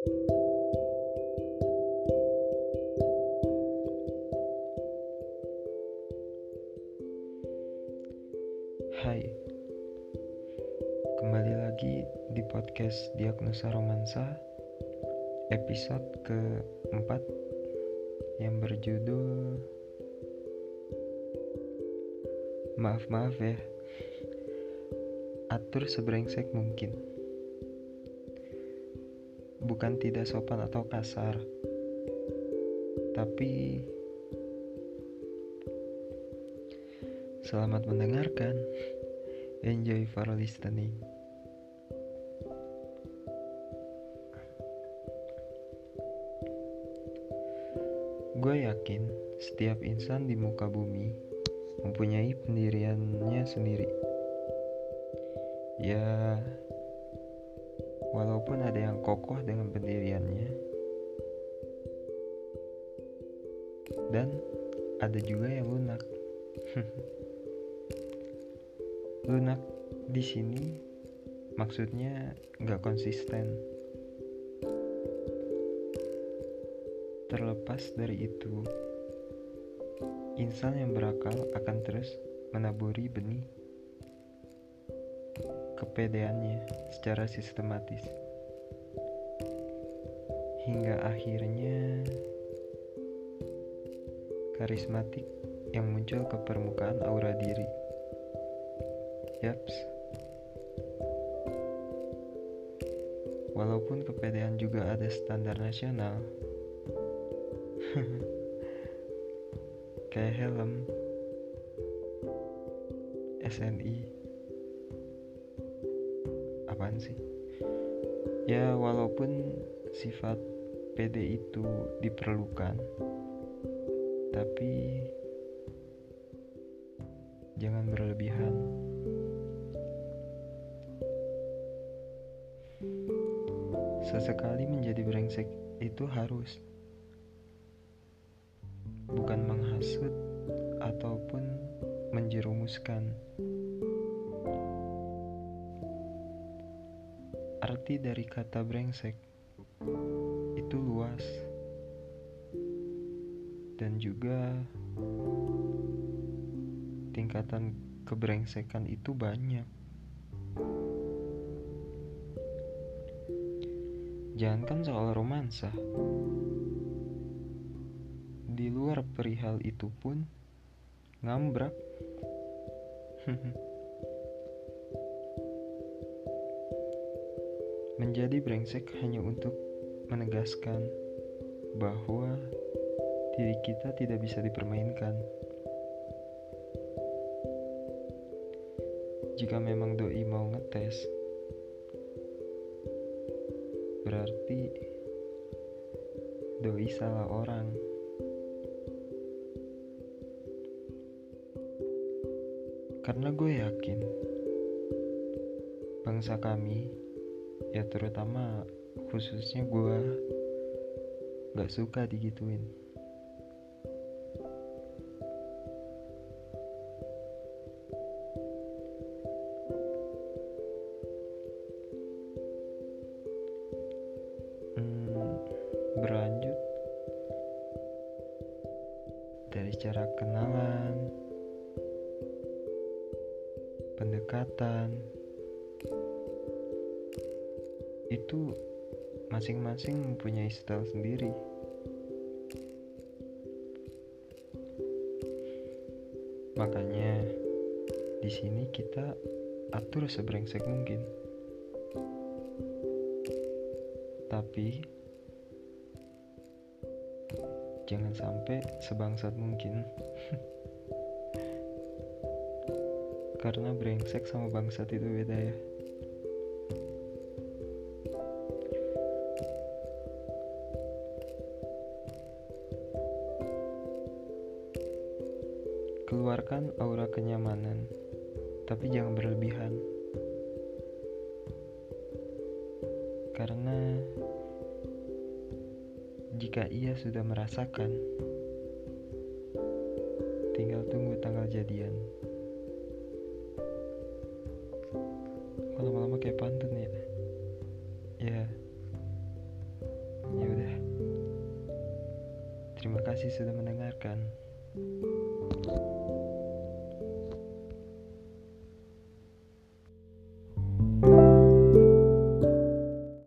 Hai, kembali lagi di podcast Diagnosa Romansa episode keempat yang berjudul Maaf maaf ya, atur sebrengsek mungkin. Bukan tidak sopan atau kasar, tapi Selamat mendengarkan. Enjoy for listening. Gue yakin setiap insan di muka bumi mempunyai pendiriannya sendiri. Ya, walaupun ada yang kokoh dengan pendiriannya, dan ada juga yang lunak. lunak di sini maksudnya nggak konsisten. Terlepas dari itu, insan yang berakal akan terus menaburi benih kepedeannya secara sistematis hingga akhirnya karismatik yang muncul ke permukaan aura diri. Yaps. Walaupun kepedean juga ada standar nasional. Kayak helm SNI apaan sih? Ya walaupun sifat PD itu diperlukan tapi jangan berlebihan. Sesekali menjadi brengsek itu harus bukan menghasut ataupun menjerumuskan. Arti dari kata brengsek itu luas dan juga tingkatan kebrengsekan itu banyak. Jangankan soal romansa, di luar perihal itu pun ngambrak. Menjadi brengsek hanya untuk menegaskan bahwa diri kita tidak bisa dipermainkan. Jika memang doi mau ngetes, berarti doi salah orang. Karena gue yakin bangsa kami, ya terutama khususnya gue, gak suka digituin. berlanjut dari cara kenalan, pendekatan, itu masing-masing mempunyai style sendiri. Makanya di sini kita atur sebrengsek mungkin. Tapi jangan sampai sebangsat mungkin karena brengsek sama bangsat itu beda ya keluarkan aura kenyamanan tapi jangan berlebihan karena jika ia sudah merasakan, tinggal tunggu tanggal jadian. Lama-lama kayak pantun ya? Ya. Terima kasih sudah mendengarkan.